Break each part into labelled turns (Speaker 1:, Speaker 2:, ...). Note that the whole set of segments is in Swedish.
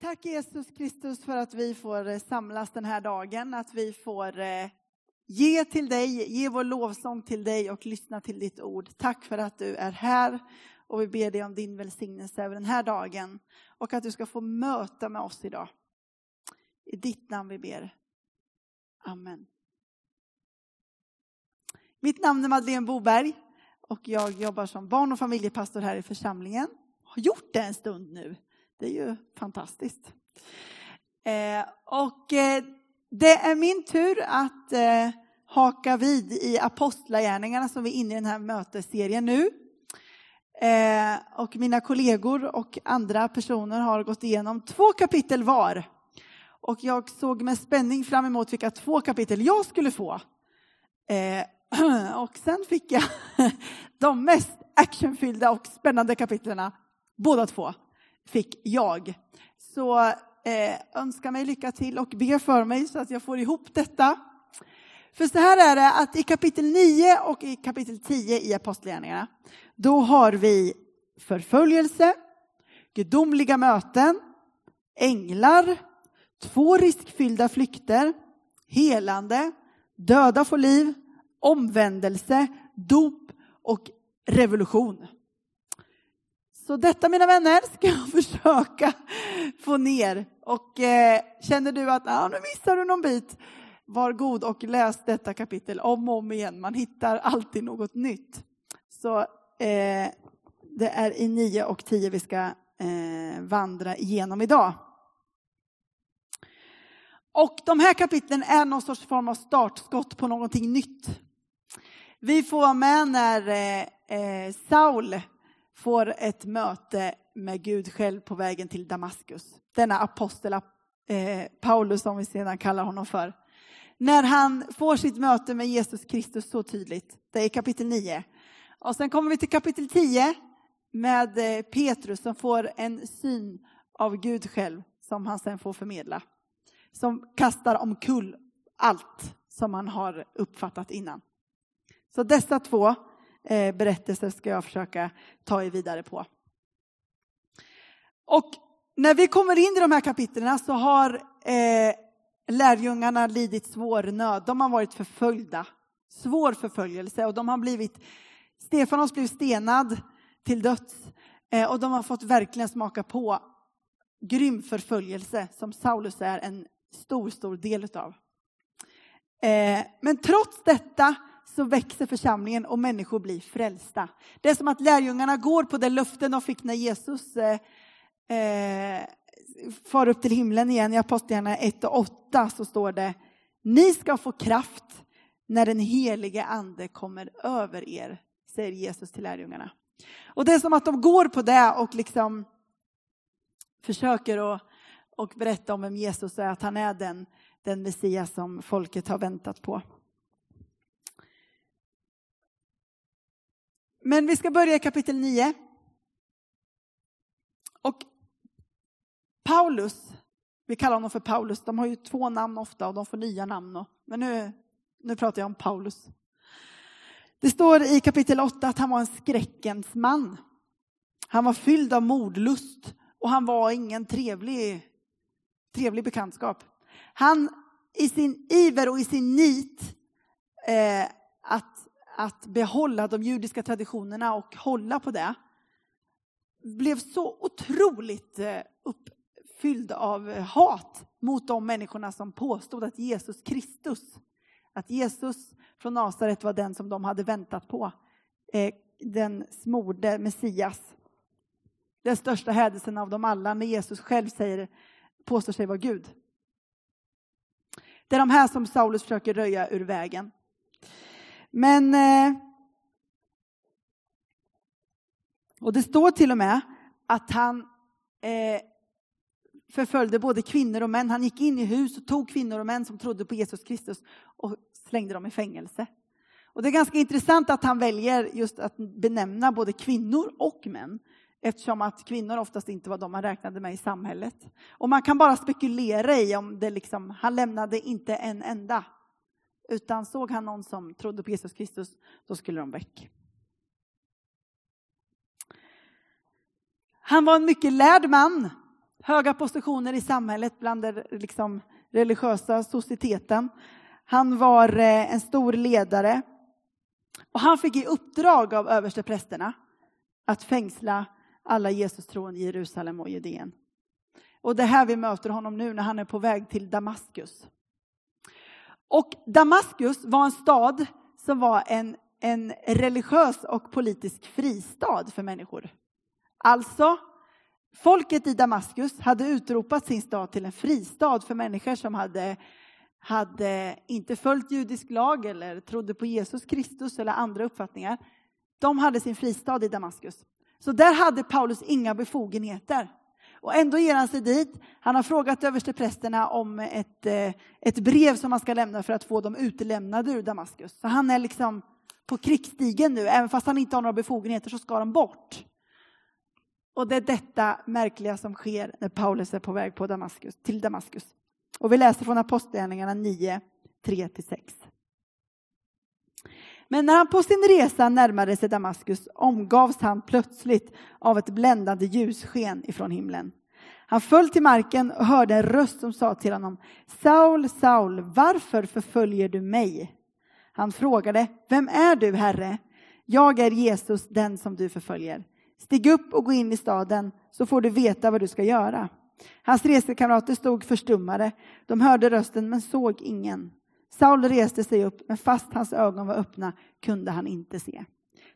Speaker 1: Tack Jesus Kristus för att vi får eh, samlas den här dagen, att vi får eh, ge till dig, ge vår lovsång till dig och lyssna till ditt ord. Tack för att du är här och vi ber dig om din välsignelse över den här dagen och att du ska få möta med oss idag. I ditt namn vi ber. Amen. Mitt namn är Madeleine Boberg och jag jobbar som barn och familjepastor här i församlingen. Har gjort det en stund nu. Det är ju fantastiskt. Eh, och eh, det är min tur att eh, haka vid i Apostlagärningarna som vi är inne i den här mötesserien nu. Eh, och mina kollegor och andra personer har gått igenom två kapitel var. Och jag såg med spänning fram emot vilka två kapitel jag skulle få. Eh, och sen fick jag de mest actionfyllda och spännande kapitlerna, båda två fick jag. Så eh, önska mig lycka till och be för mig så att jag får ihop detta. För så här är det att i kapitel 9 och i kapitel 10 i Apostlagärningarna, då har vi förföljelse, gudomliga möten, änglar, två riskfyllda flykter, helande, döda får liv, omvändelse, dop och revolution. Så detta mina vänner ska jag försöka få ner. Och eh, känner du att ah, nu missar du någon bit, var god och läs detta kapitel om och om igen. Man hittar alltid något nytt. Så eh, det är i 9 och 10 vi ska eh, vandra igenom idag. Och de här kapitlen är någon sorts form av startskott på någonting nytt. Vi får vara med när eh, eh Saul får ett möte med Gud själv på vägen till Damaskus. Denna apostel eh, Paulus, som vi sedan kallar honom för. När han får sitt möte med Jesus Kristus så tydligt. Det är kapitel 9. Och sen kommer vi till kapitel 10 med eh, Petrus som får en syn av Gud själv som han sen får förmedla. Som kastar omkull allt som han har uppfattat innan. Så dessa två Eh, berättelser ska jag försöka ta er vidare på. Och när vi kommer in i de här kapitlen så har eh, lärjungarna lidit svår nöd. De har varit förföljda, svår förföljelse och de har blivit, Stefanos blev stenad till döds eh, och de har fått verkligen smaka på grym förföljelse som Saulus är en stor, stor del utav. Eh, men trots detta så växer församlingen och människor blir frälsta. Det är som att lärjungarna går på det löften de fick när Jesus eh, eh, far upp till himlen igen. I Apostlagärningarna 1 och 8 så står det Ni ska få kraft när den helige ande kommer över er, säger Jesus till lärjungarna. Och det är som att de går på det och liksom försöker att och berätta om vem Jesus är, att han är den, den Messias som folket har väntat på. Men vi ska börja i kapitel 9. Och Paulus, vi kallar honom för Paulus, de har ju två namn ofta och de får nya namn. Men nu, nu pratar jag om Paulus. Det står i kapitel 8 att han var en skräckens man. Han var fylld av mordlust och han var ingen trevlig, trevlig bekantskap. Han i sin iver och i sin nit eh, att att behålla de judiska traditionerna och hålla på det blev så otroligt eh, uppfylld av eh, hat mot de människorna som påstod att Jesus Kristus, att Jesus från Nasaret var den som de hade väntat på. Eh, den smorde Messias. Den största hädelsen av dem alla när Jesus själv säger, påstår sig vara Gud. Det är de här som Saulus försöker röja ur vägen. Men... Eh, och det står till och med att han eh, förföljde både kvinnor och män. Han gick in i hus och tog kvinnor och män som trodde på Jesus Kristus och slängde dem i fängelse. Och det är ganska intressant att han väljer just att benämna både kvinnor och män. Eftersom att kvinnor oftast inte var de man räknade med i samhället. Och man kan bara spekulera i om det liksom, han lämnade inte en enda utan såg han någon som trodde på Jesus Kristus, då skulle de väck. Han var en mycket lärd man. höga positioner i samhället bland den liksom, religiösa societeten. Han var eh, en stor ledare. Och han fick i uppdrag av översteprästerna att fängsla alla Jesus-troende i Jerusalem och Judeen. Och det är här vi möter honom nu när han är på väg till Damaskus. Och Damaskus var en stad som var en, en religiös och politisk fristad för människor. Alltså, folket i Damaskus hade utropat sin stad till en fristad för människor som hade, hade inte följt judisk lag eller trodde på Jesus Kristus eller andra uppfattningar. De hade sin fristad i Damaskus. Så där hade Paulus inga befogenheter. Och ändå ger han sig dit. Han har frågat översteprästerna om ett, eh, ett brev som han ska lämna för att få dem utlämnade ur Damaskus. Så han är liksom på krigsstigen nu. Även fast han inte har några befogenheter så ska de bort. Och det är detta märkliga som sker när Paulus är på väg på Damaskus, till Damaskus. Och vi läser från Apostlagärningarna 9, 3-6. Men när han på sin resa närmade sig Damaskus omgavs han plötsligt av ett bländande ljussken ifrån himlen. Han föll till marken och hörde en röst som sa till honom Saul, Saul, varför förföljer du mig? Han frågade, vem är du, Herre? Jag är Jesus, den som du förföljer. Stig upp och gå in i staden så får du veta vad du ska göra. Hans resekamrater stod förstummade. De hörde rösten men såg ingen. Saul reste sig upp, men fast hans ögon var öppna kunde han inte se.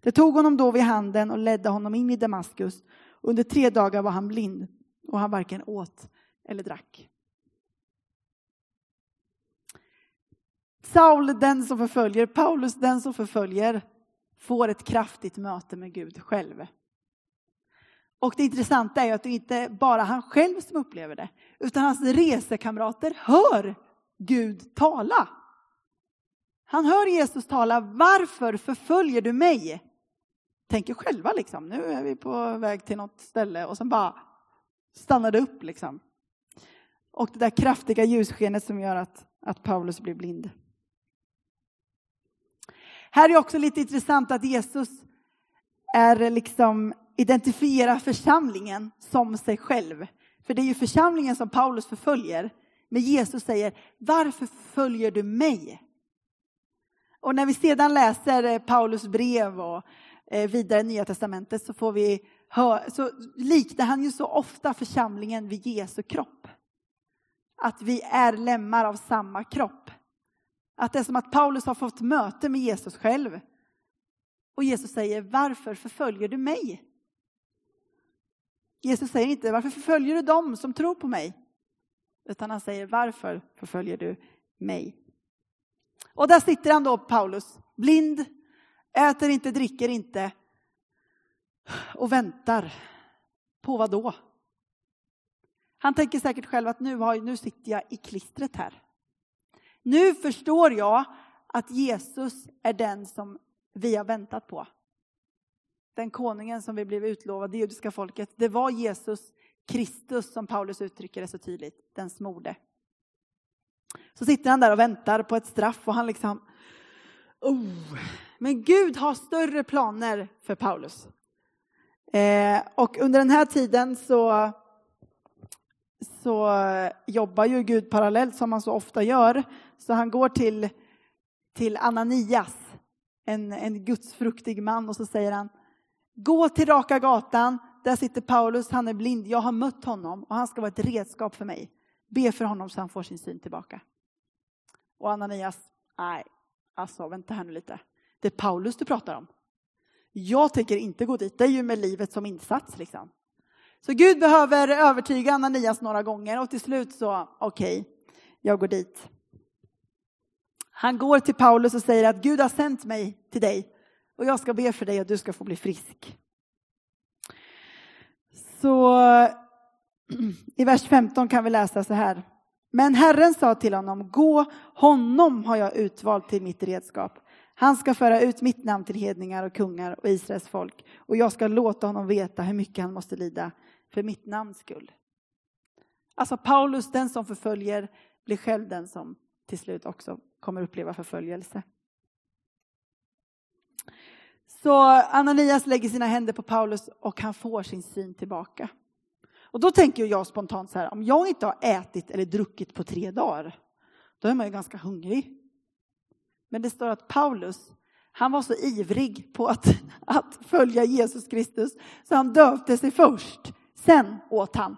Speaker 1: Det tog honom då vid handen och ledde honom in i Damaskus. Under tre dagar var han blind och han varken åt eller drack. Saul, den som förföljer, Paulus, den som förföljer, får ett kraftigt möte med Gud själv. Och det intressanta är att det inte bara han själv som upplever det, utan hans resekamrater hör Gud tala. Han hör Jesus tala, varför förföljer du mig? Tänker själva liksom, nu är vi på väg till något ställe och sen bara stannar det upp liksom. Och det där kraftiga ljusskenet som gör att, att Paulus blir blind. Här är också lite intressant att Jesus är liksom identifierar församlingen som sig själv. För det är ju församlingen som Paulus förföljer. Men Jesus säger, varför följer du mig? Och när vi sedan läser eh, Paulus brev och eh, vidare Nya Testamentet så får vi höra, så liknar han ju så ofta församlingen vid Jesu kropp. Att vi är lemmar av samma kropp. Att det är som att Paulus har fått möte med Jesus själv. Och Jesus säger, varför förföljer du mig? Jesus säger inte, varför förföljer du dem som tror på mig? Utan han säger, varför förföljer du mig? Och där sitter han då, Paulus, blind, äter inte, dricker inte och väntar. På vad då? Han tänker säkert själv att nu, har, nu sitter jag i klistret här. Nu förstår jag att Jesus är den som vi har väntat på. Den konungen som vi blev utlovade, det judiska folket, det var Jesus Kristus som Paulus uttrycker det så tydligt, den smorde. Så sitter han där och väntar på ett straff och han liksom... Oh. Men Gud har större planer för Paulus. Eh, och under den här tiden så, så jobbar ju Gud parallellt som han så ofta gör. Så han går till, till Ananias, en, en gudsfruktig man, och så säger han Gå till Raka gatan, där sitter Paulus, han är blind, jag har mött honom och han ska vara ett redskap för mig. Be för honom så han får sin syn tillbaka. Och Ananias, nej, alltså vänta här nu lite. Det är Paulus du pratar om. Jag tänker inte gå dit, det är ju med livet som insats liksom. Så Gud behöver övertyga Ananias några gånger och till slut så, okej, okay, jag går dit. Han går till Paulus och säger att Gud har sänt mig till dig och jag ska be för dig och du ska få bli frisk. Så i vers 15 kan vi läsa så här. Men Herren sa till honom, gå, honom har jag utvalt till mitt redskap. Han ska föra ut mitt namn till hedningar och kungar och Israels folk och jag ska låta honom veta hur mycket han måste lida för mitt namns skull. Alltså Paulus, den som förföljer, blir själv den som till slut också kommer uppleva förföljelse. Så Ananias lägger sina händer på Paulus och han får sin syn tillbaka. Och då tänker jag spontant så här, om jag inte har ätit eller druckit på tre dagar, då är man ju ganska hungrig. Men det står att Paulus, han var så ivrig på att, att följa Jesus Kristus så han döpte sig först. Sen åt han.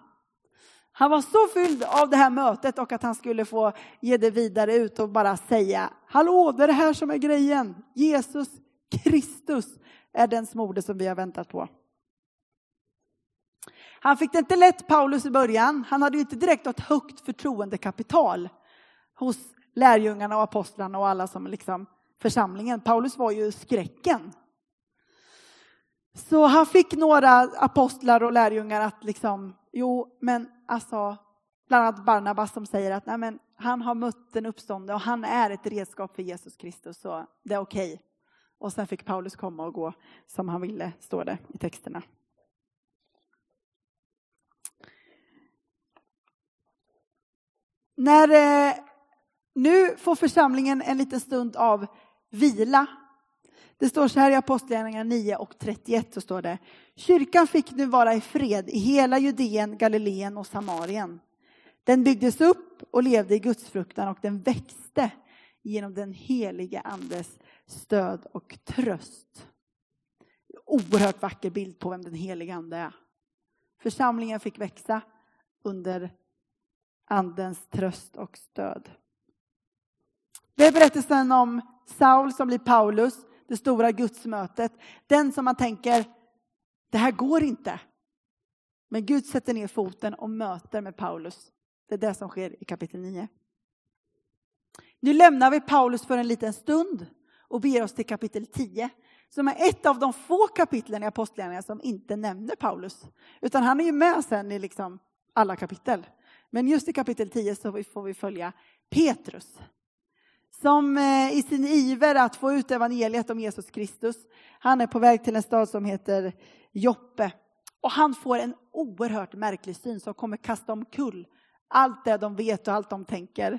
Speaker 1: Han var så fylld av det här mötet och att han skulle få ge det vidare ut och bara säga Hallå, det är det här som är grejen. Jesus Kristus är den smorde som vi har väntat på. Han fick det inte lätt, Paulus, i början. Han hade ju inte direkt ett högt förtroendekapital hos lärjungarna och apostlarna och alla som liksom församlingen. Paulus var ju skräcken. Så han fick några apostlar och lärjungar att liksom, jo, men alltså, bland annat Barnabas som säger att nej, men, han har mött den uppståndne och han är ett redskap för Jesus Kristus, så det är okej. Okay. Och sen fick Paulus komma och gå som han ville, står det i texterna. När eh, nu får församlingen en liten stund av vila. Det står så här i Apostlagärningarna 9 och 31 så står det. Kyrkan fick nu vara i fred i hela Judeen, Galileen och Samarien. Den byggdes upp och levde i gudsfruktan och den växte genom den helige andes stöd och tröst. Oerhört vacker bild på vem den helige ande är. Församlingen fick växa under andens tröst och stöd. Det är berättelsen om Saul som blir Paulus, det stora gudsmötet. Den som man tänker, det här går inte. Men Gud sätter ner foten och möter med Paulus. Det är det som sker i kapitel 9. Nu lämnar vi Paulus för en liten stund och beger oss till kapitel 10 som är ett av de få kapitlen i Apostlagärningarna som inte nämner Paulus. Utan han är ju med sen i liksom alla kapitel. Men just i kapitel 10 så får vi följa Petrus. Som eh, i sin iver att få ut evangeliet om Jesus Kristus, han är på väg till en stad som heter Joppe. Och han får en oerhört märklig syn som kommer kasta omkull allt det de vet och allt de tänker.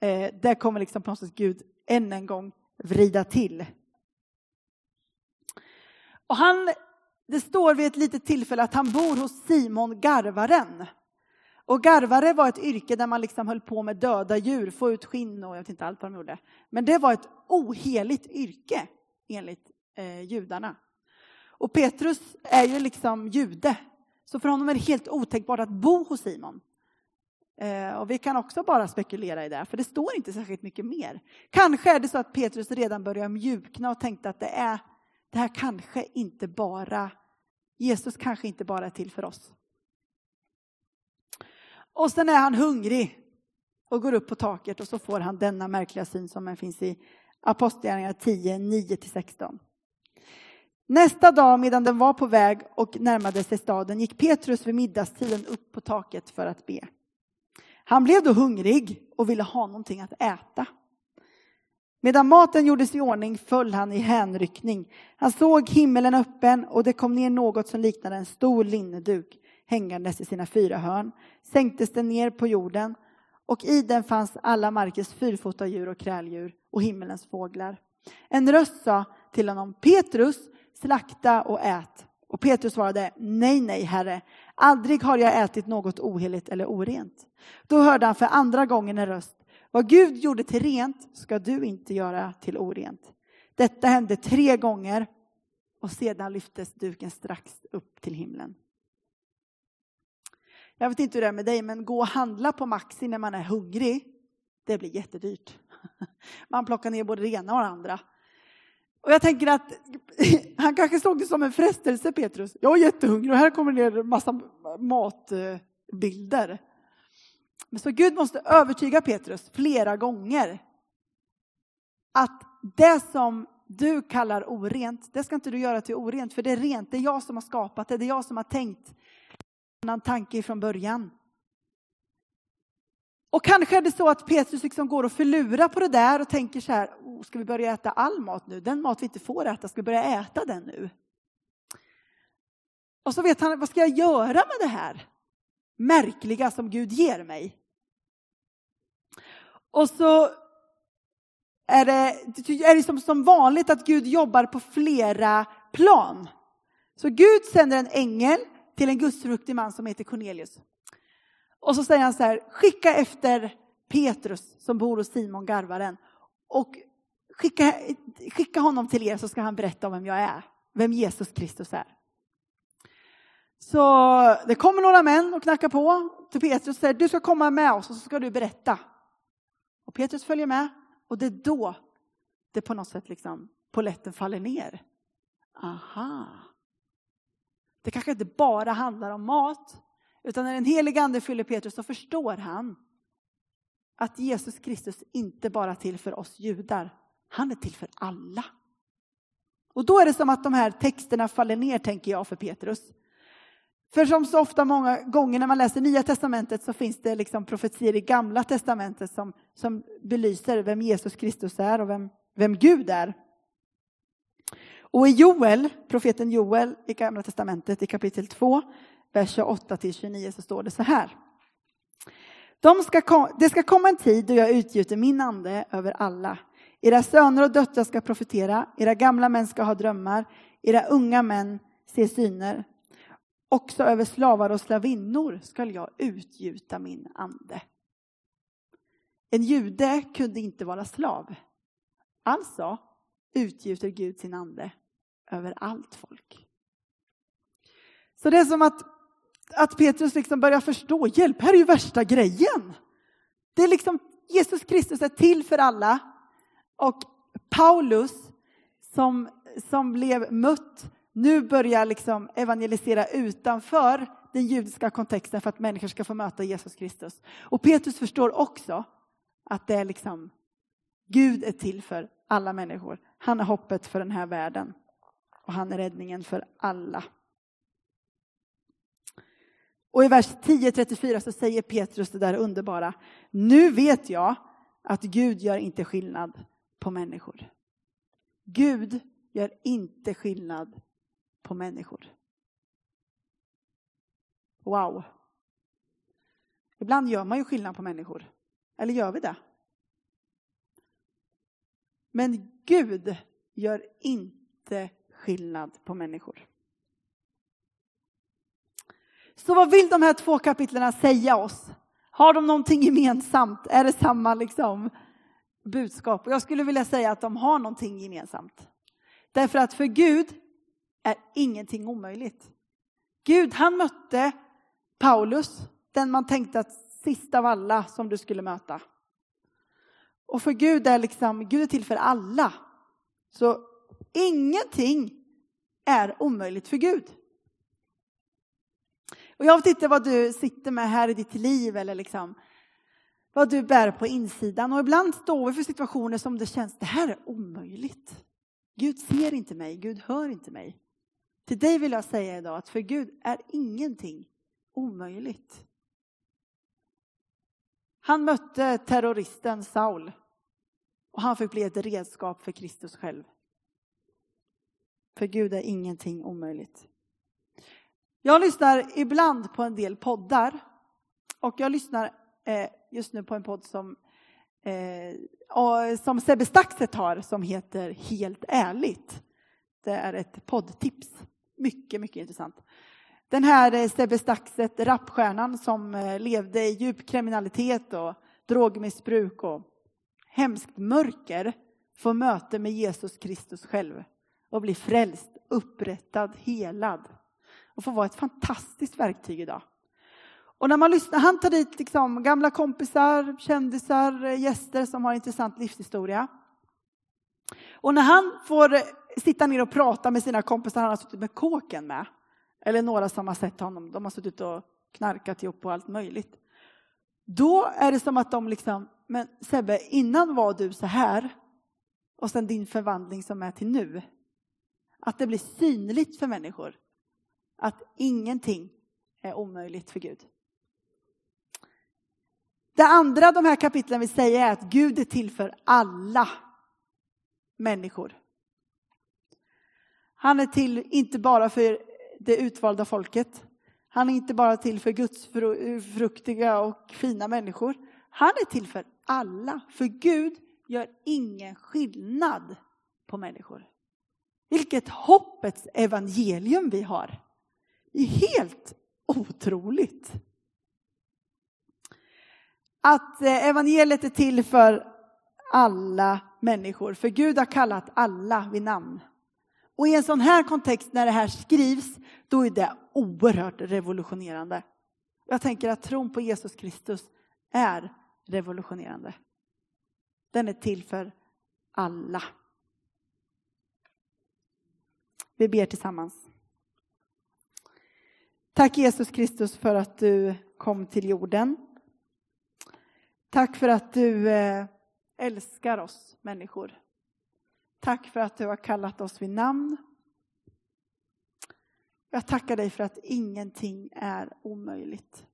Speaker 1: Eh, det kommer liksom på något sätt Gud än en gång vrida till. Och han, det står vid ett litet tillfälle att han bor hos Simon Garvaren. Och garvare var ett yrke där man liksom höll på med döda djur, få ut skinn och jag vet inte allt vad de gjorde. Men det var ett oheligt yrke enligt eh, judarna. Och Petrus är ju liksom jude, så för honom är det helt otänkbart att bo hos Simon. Eh, och vi kan också bara spekulera i det, för det står inte särskilt mycket mer. Kanske är det så att Petrus redan börjar mjukna och tänkte att det är det här kanske inte bara, Jesus kanske inte bara är till för oss. Och sen är han hungrig och går upp på taket och så får han denna märkliga syn som finns i Apostlagärningarna 10, 9-16. Nästa dag medan den var på väg och närmade sig staden gick Petrus vid middagstiden upp på taket för att be. Han blev då hungrig och ville ha någonting att äta. Medan maten gjordes i ordning föll han i hänryckning. Han såg himmelen öppen och det kom ner något som liknade en stor linneduk hängandes i sina fyra hörn, sänktes den ner på jorden och i den fanns alla markens fyrfota djur och kräldjur och himmelens fåglar. En röst sa till honom, Petrus, slakta och ät. Och Petrus svarade, nej, nej, herre, aldrig har jag ätit något oheligt eller orent. Då hörde han för andra gången en röst, vad Gud gjorde till rent ska du inte göra till orent. Detta hände tre gånger och sedan lyftes duken strax upp till himlen. Jag vet inte hur det är med dig, men gå och handla på Maxi när man är hungrig, det blir jättedyrt. Man plockar ner både det ena och det andra. Och jag tänker att han kanske såg det som en frestelse, Petrus. Jag är jättehungrig och här kommer det ner en massa matbilder. Men så Gud måste övertyga Petrus flera gånger att det som du kallar orent, det ska inte du göra till orent, för det är rent. Det är jag som har skapat det, det är jag som har tänkt annan tanke från början. Och kanske är det så att Petrus liksom går och förlurar på det där och tänker så här, oh, ska vi börja äta all mat nu? Den mat vi inte får äta, ska vi börja äta den nu? Och så vet han, vad ska jag göra med det här märkliga som Gud ger mig? Och så är det, är det som, som vanligt att Gud jobbar på flera plan. Så Gud sänder en ängel till en gudsfruktig man som heter Cornelius. Och så säger han så här, skicka efter Petrus som bor hos Simon Garvaren och skicka, skicka honom till er så ska han berätta om vem jag är, vem Jesus Kristus är. Så det kommer några män och knackar på till Petrus och säger du ska komma med oss och så ska du berätta. Och Petrus följer med och det är då det på något sätt liksom poletten faller ner. Aha. Det kanske inte bara handlar om mat, utan när den helige ande fyller Petrus så förstår han att Jesus Kristus inte bara är till för oss judar, han är till för alla. Och då är det som att de här texterna faller ner, tänker jag, för Petrus. För som så ofta många gånger när man läser Nya Testamentet så finns det liksom profetier i Gamla Testamentet som, som belyser vem Jesus Kristus är och vem, vem Gud är. Och i Joel, profeten Joel i Gamla Testamentet i kapitel 2, vers 28–29, så står det så här. De ska, det ska komma en tid då jag utgjuter min ande över alla. Era söner och döttrar ska profetera, era gamla män ska ha drömmar, era unga män se syner. Också över slavar och slavinnor skall jag utgjuta min ande. En jude kunde inte vara slav. Alltså utgjuter Gud sin ande över allt folk. Så det är som att, att Petrus liksom börjar förstå, hjälp, här är ju värsta grejen. Det är liksom, Jesus Kristus är till för alla. Och Paulus som, som blev mött nu börjar liksom evangelisera utanför den judiska kontexten för att människor ska få möta Jesus Kristus. Och Petrus förstår också att det är liksom Gud är till för alla människor. Han är hoppet för den här världen och han är räddningen för alla. Och i vers 10.34 så säger Petrus det där underbara. Nu vet jag att Gud gör inte skillnad på människor. Gud gör inte skillnad på människor. Wow. Ibland gör man ju skillnad på människor. Eller gör vi det? Men Gud gör inte skillnad på människor. Så vad vill de här två kapitlen säga oss? Har de någonting gemensamt? Är det samma liksom budskap? jag skulle vilja säga att de har någonting gemensamt. Därför att för Gud är ingenting omöjligt. Gud, han mötte Paulus, den man tänkte att sist av alla som du skulle möta. Och för Gud är liksom, Gud är till för alla. Så ingenting är omöjligt för Gud. Och jag vet inte vad du sitter med här i ditt liv eller liksom vad du bär på insidan. Och ibland står vi för situationer som det känns, det här är omöjligt. Gud ser inte mig, Gud hör inte mig. Till dig vill jag säga idag att för Gud är ingenting omöjligt. Han mötte terroristen Saul och han fick bli ett redskap för Kristus själv. För Gud är ingenting omöjligt. Jag lyssnar ibland på en del poddar och jag lyssnar eh, just nu på en podd som, eh, som Sebbe Staxet har som heter Helt ärligt. Det är ett poddtips. Mycket, mycket intressant. Den här eh, Sebbe Staxet, rapstjärnan som eh, levde i djup kriminalitet och drogmissbruk och hemskt mörker får möte med Jesus Kristus själv och blir frälst, upprättad, helad och får vara ett fantastiskt verktyg idag. Och när man lyssnar, han tar dit liksom gamla kompisar, kändisar, gäster som har intressant livshistoria. Och när han får sitta ner och prata med sina kompisar, han har suttit med kåken med, eller några som har sett honom, de har suttit och knarkat ihop och allt möjligt. Då är det som att de liksom, men Sebbe, innan var du så här och sen din förvandling som är till nu. Att det blir synligt för människor att ingenting är omöjligt för Gud. Det andra de här kapitlen vill säga är att Gud är till för alla människor. Han är till inte bara för det utvalda folket. Han är inte bara till för gudsfruktiga och fina människor. Han är till för alla, för Gud gör ingen skillnad på människor. Vilket hoppets evangelium vi har. Det är helt otroligt. Att eh, evangeliet är till för alla människor, för Gud har kallat alla vid namn. Och i en sån här kontext när det här skrivs, då är det oerhört revolutionerande. Jag tänker att tron på Jesus Kristus är revolutionerande. Den är till för alla. Vi ber tillsammans. Tack Jesus Kristus för att du kom till jorden. Tack för att du eh, älskar oss människor. Tack för att du har kallat oss vid namn. Jag tackar dig för att ingenting är omöjligt.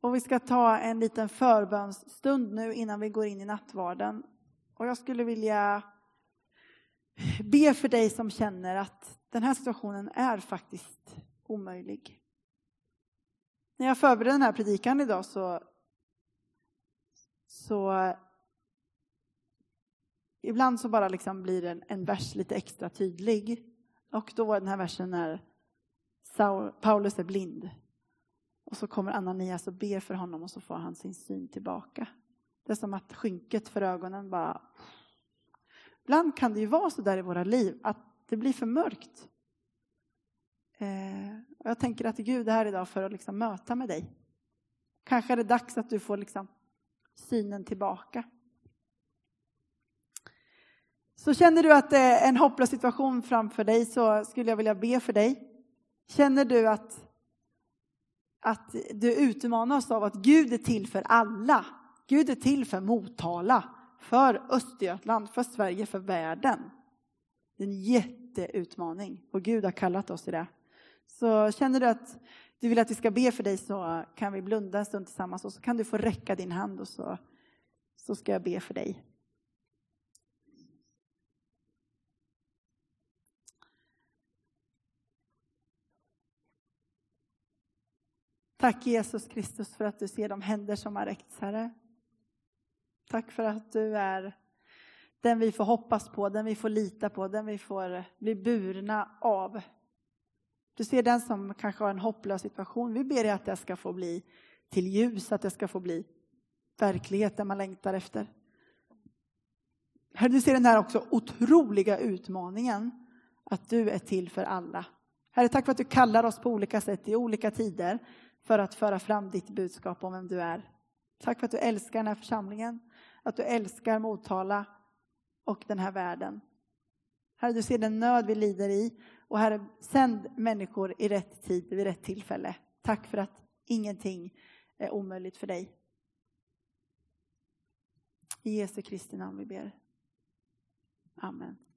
Speaker 1: Och vi ska ta en liten förbönsstund nu innan vi går in i nattvarden. Och jag skulle vilja be för dig som känner att den här situationen är faktiskt omöjlig. När jag förberedde den här predikan idag så, så ibland så bara liksom blir en, en vers lite extra tydlig. Och då var den här versen när Saul, Paulus är blind. Och så kommer Ananias och ber för honom och så får han sin syn tillbaka. Det är som att skynket för ögonen bara... Ibland kan det ju vara så där i våra liv att det blir för mörkt. Eh, jag tänker att Gud är här idag för att liksom möta med dig. Kanske är det dags att du får liksom synen tillbaka. Så känner du att det är en hopplös situation framför dig så skulle jag vilja be för dig. Känner du att, att du utmanas av att Gud är till för alla. Gud är till för Motala, för Östergötland, för Sverige, för världen. Det är en jätteutmaning och Gud har kallat oss till det. Så känner du att du vill att vi ska be för dig så kan vi blunda en stund tillsammans och så kan du få räcka din hand och så, så ska jag be för dig. Tack Jesus Kristus för att du ser de händer som har räckts, Herre. Tack för att du är den vi får hoppas på, den vi får lita på, den vi får bli burna av. Du ser den som kanske har en hopplös situation. Vi ber dig att det ska få bli till ljus, att det ska få bli verklighet man längtar efter. Herre, du ser den här också otroliga utmaningen att du är till för alla. Herre, tack för att du kallar oss på olika sätt i olika tider för att föra fram ditt budskap om vem du är. Tack för att du älskar den här församlingen, att du älskar Motala och den här världen. Herre, du ser den nöd vi lider i och Herre, sänd människor i rätt tid, vid rätt tillfälle. Tack för att ingenting är omöjligt för dig. I Jesu Kristi namn vi ber. Amen.